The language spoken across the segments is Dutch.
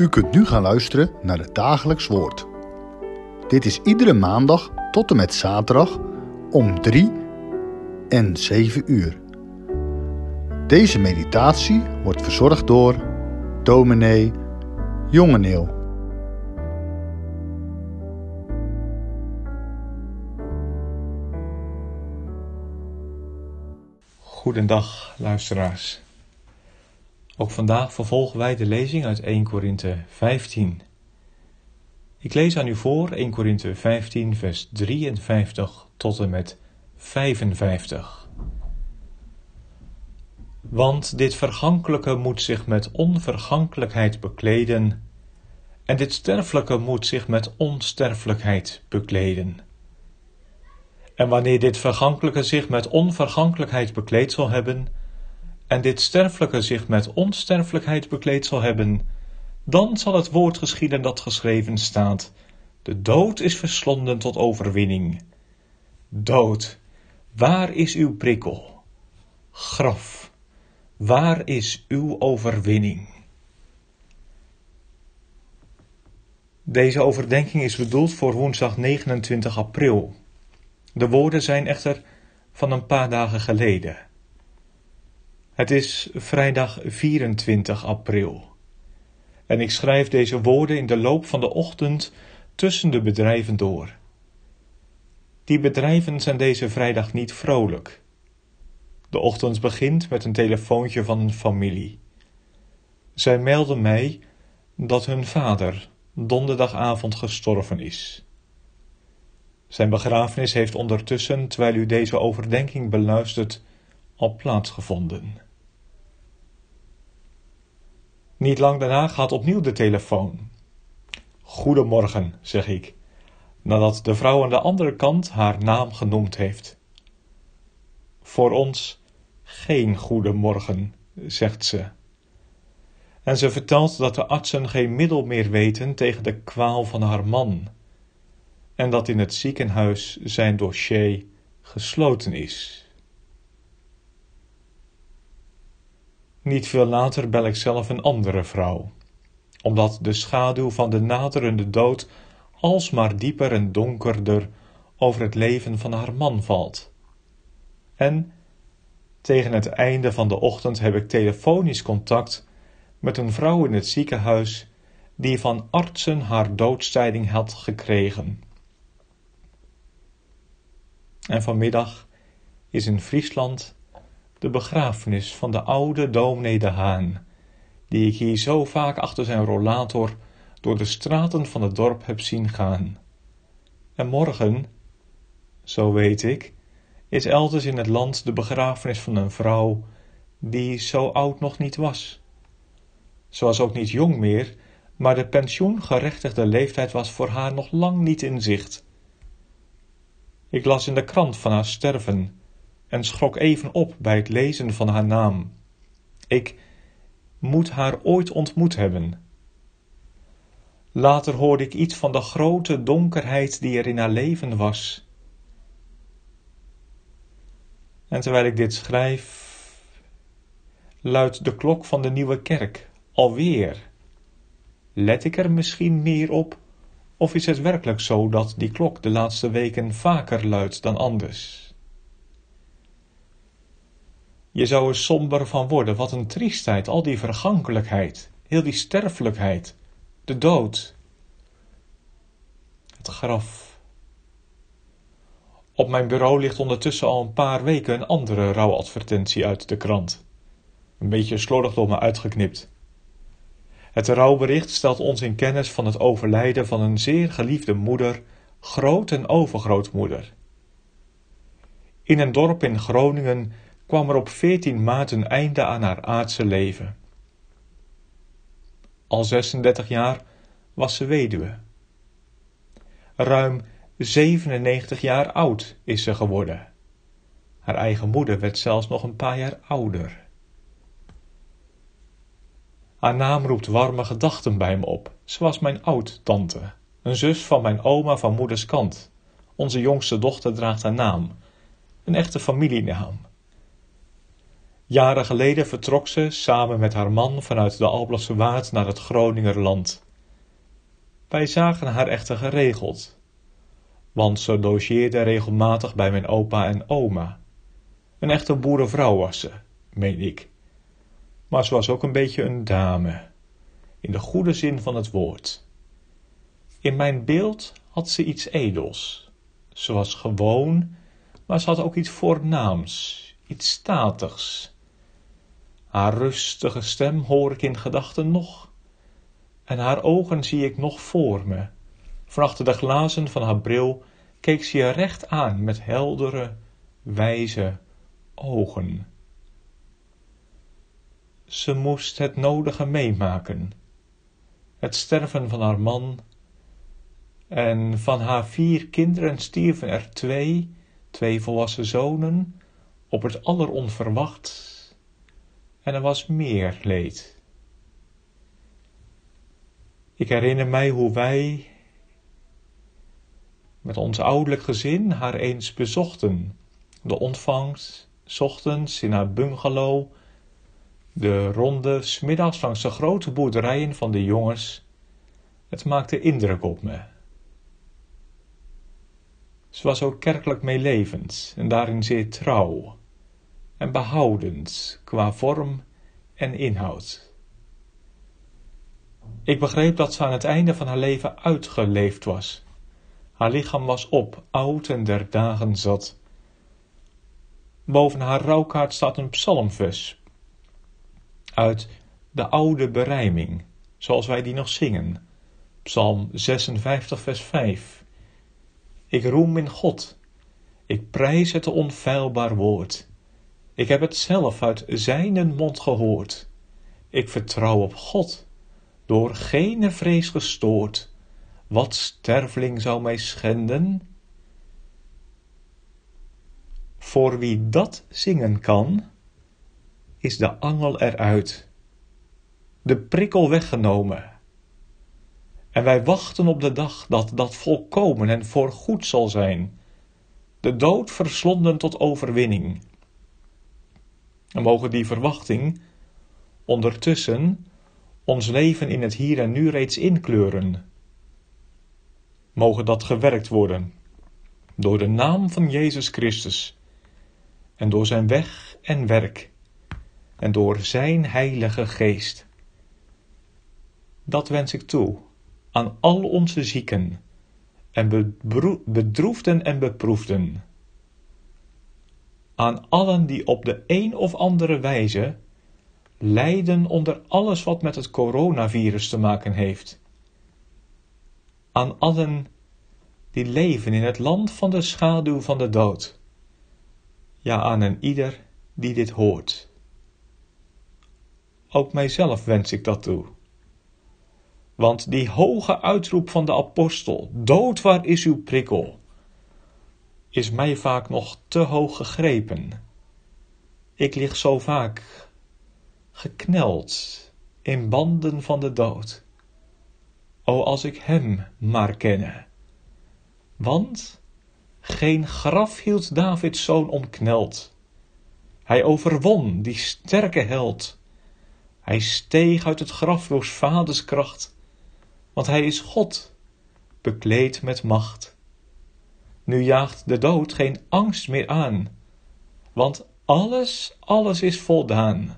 U kunt nu gaan luisteren naar het dagelijks woord. Dit is iedere maandag tot en met zaterdag om 3 en 7 uur. Deze meditatie wordt verzorgd door dominee Jongeneel. Goedendag, luisteraars. Ook vandaag vervolgen wij de lezing uit 1 Korinthe 15. Ik lees aan u voor 1 Korinthe 15, vers 53 tot en met 55. Want dit vergankelijke moet zich met onvergankelijkheid bekleden, en dit sterfelijke moet zich met onsterfelijkheid bekleden. En wanneer dit vergankelijke zich met onvergankelijkheid bekleed zal hebben, en dit sterfelijke zich met onsterfelijkheid bekleed zal hebben, dan zal het woord geschieden dat geschreven staat: De dood is verslonden tot overwinning. Dood, waar is uw prikkel? Graf, waar is uw overwinning? Deze overdenking is bedoeld voor woensdag 29 april. De woorden zijn echter van een paar dagen geleden. Het is vrijdag 24 april. En ik schrijf deze woorden in de loop van de ochtend tussen de bedrijven door. Die bedrijven zijn deze vrijdag niet vrolijk. De ochtend begint met een telefoontje van een familie. Zij melden mij dat hun vader donderdagavond gestorven is. Zijn begrafenis heeft ondertussen, terwijl u deze overdenking beluistert, al plaatsgevonden. Niet lang daarna gaat opnieuw de telefoon. Goedemorgen, zeg ik, nadat de vrouw aan de andere kant haar naam genoemd heeft. Voor ons geen goedemorgen, zegt ze. En ze vertelt dat de artsen geen middel meer weten tegen de kwaal van haar man en dat in het ziekenhuis zijn dossier gesloten is. Niet veel later bel ik zelf een andere vrouw, omdat de schaduw van de naderende dood alsmaar dieper en donkerder over het leven van haar man valt. En tegen het einde van de ochtend heb ik telefonisch contact met een vrouw in het ziekenhuis die van artsen haar doodstijding had gekregen. En vanmiddag is in Friesland de begrafenis van de oude dominee de Haan, die ik hier zo vaak achter zijn rollator door de straten van het dorp heb zien gaan. En morgen, zo weet ik, is elders in het land de begrafenis van een vrouw die zo oud nog niet was. Ze was ook niet jong meer, maar de pensioengerechtigde leeftijd was voor haar nog lang niet in zicht. Ik las in de krant van haar sterven en schrok even op bij het lezen van haar naam. Ik moet haar ooit ontmoet hebben. Later hoorde ik iets van de grote donkerheid die er in haar leven was. En terwijl ik dit schrijf, luidt de klok van de nieuwe kerk alweer. Let ik er misschien meer op of is het werkelijk zo dat die klok de laatste weken vaker luidt dan anders? Je zou er somber van worden, wat een triestheid, al die vergankelijkheid, heel die sterfelijkheid, de dood, het graf. Op mijn bureau ligt ondertussen al een paar weken een andere rouwadvertentie uit de krant. Een beetje slordig door me uitgeknipt. Het rouwbericht stelt ons in kennis van het overlijden van een zeer geliefde moeder, groot- en overgrootmoeder. In een dorp in Groningen kwam er op 14 maart een einde aan haar aardse leven. Al 36 jaar was ze weduwe. Ruim 97 jaar oud is ze geworden. Haar eigen moeder werd zelfs nog een paar jaar ouder. Haar naam roept warme gedachten bij me op. Ze was mijn oud-tante, een zus van mijn oma van moeders kant. Onze jongste dochter draagt haar naam, een echte familienaam. Jaren geleden vertrok ze samen met haar man vanuit de Alblasse Waard naar het Groningerland. Wij zagen haar echter geregeld, want ze logeerde regelmatig bij mijn opa en oma. Een echte boerenvrouw was ze, meen ik. Maar ze was ook een beetje een dame, in de goede zin van het woord. In mijn beeld had ze iets edels. Ze was gewoon, maar ze had ook iets voornaams, iets statigs. Haar rustige stem hoor ik in gedachten nog, en haar ogen zie ik nog voor me. Van achter de glazen van haar bril keek ze je recht aan met heldere, wijze ogen. Ze moest het nodige meemaken. Het sterven van haar man. En van haar vier kinderen stierven er twee, twee volwassen zonen, op het alleronverwacht. En er was meer leed. Ik herinner mij hoe wij met ons ouderlijk gezin haar eens bezochten. De ontvangst, ochtends in haar bungalow, de ronde smiddags langs de grote boerderijen van de jongens. Het maakte indruk op me. Ze was ook kerkelijk meelevend en daarin zeer trouw en behoudend qua vorm en inhoud. Ik begreep dat ze aan het einde van haar leven uitgeleefd was. Haar lichaam was op, oud en der dagen zat. Boven haar rouwkaart staat een psalmvers uit de oude berijming, zoals wij die nog zingen. Psalm 56, vers 5. Ik roem in God. Ik prijs het onfeilbaar woord. Ik heb het zelf uit zijnen mond gehoord. Ik vertrouw op God, door geen vrees gestoord. Wat sterveling zou mij schenden? Voor wie dat zingen kan, is de angel eruit, de prikkel weggenomen. En wij wachten op de dag dat dat volkomen en voorgoed zal zijn, de dood verslonden tot overwinning. En mogen die verwachting ondertussen ons leven in het hier en nu reeds inkleuren. Mogen dat gewerkt worden door de naam van Jezus Christus en door zijn weg en werk en door zijn heilige geest. Dat wens ik toe aan al onze zieken en bedroefden en beproefden aan allen die op de een of andere wijze lijden onder alles wat met het coronavirus te maken heeft. Aan allen die leven in het land van de schaduw van de dood. Ja, aan een ieder die dit hoort. Ook mijzelf wens ik dat toe. Want die hoge uitroep van de apostel, dood waar is uw prikkel? Is mij vaak nog te hoog gegrepen. Ik lig zo vaak gekneld in banden van de dood. O, als ik hem maar kenne. Want geen graf hield Davids zoon omkneld. Hij overwon die sterke held. Hij steeg uit het graf door vaders kracht, want hij is God, bekleed met macht. Nu jaagt de dood geen angst meer aan, want alles, alles is voldaan.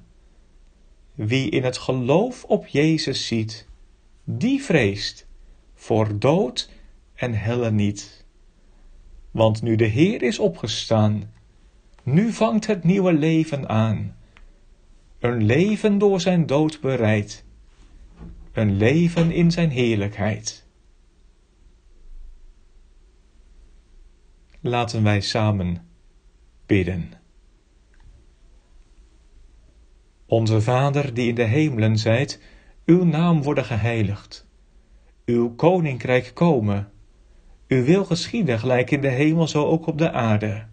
Wie in het geloof op Jezus ziet, die vreest voor dood en helle niet. Want nu de Heer is opgestaan, nu vangt het nieuwe leven aan. Een leven door zijn dood bereid, een leven in zijn heerlijkheid. Laten wij samen bidden. Onze Vader die in de hemelen zijt, uw naam worden geheiligd. Uw koninkrijk komen. Uw wil geschieden gelijk in de hemel zo ook op de aarde.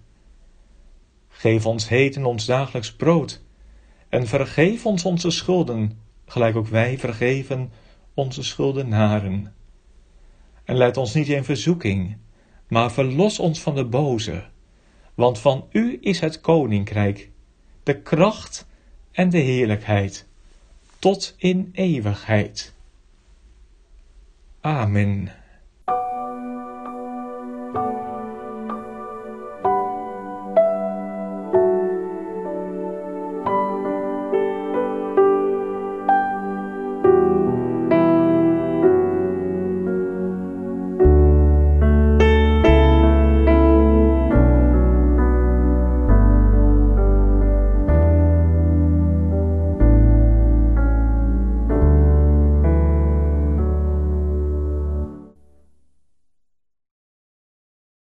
Geef ons heden ons dagelijks brood en vergeef ons onze schulden, gelijk ook wij vergeven onze schuldenaren. En leid ons niet in verzoeking, maar verlos ons van de boze, want van u is het koninkrijk, de kracht en de heerlijkheid, tot in eeuwigheid. Amen.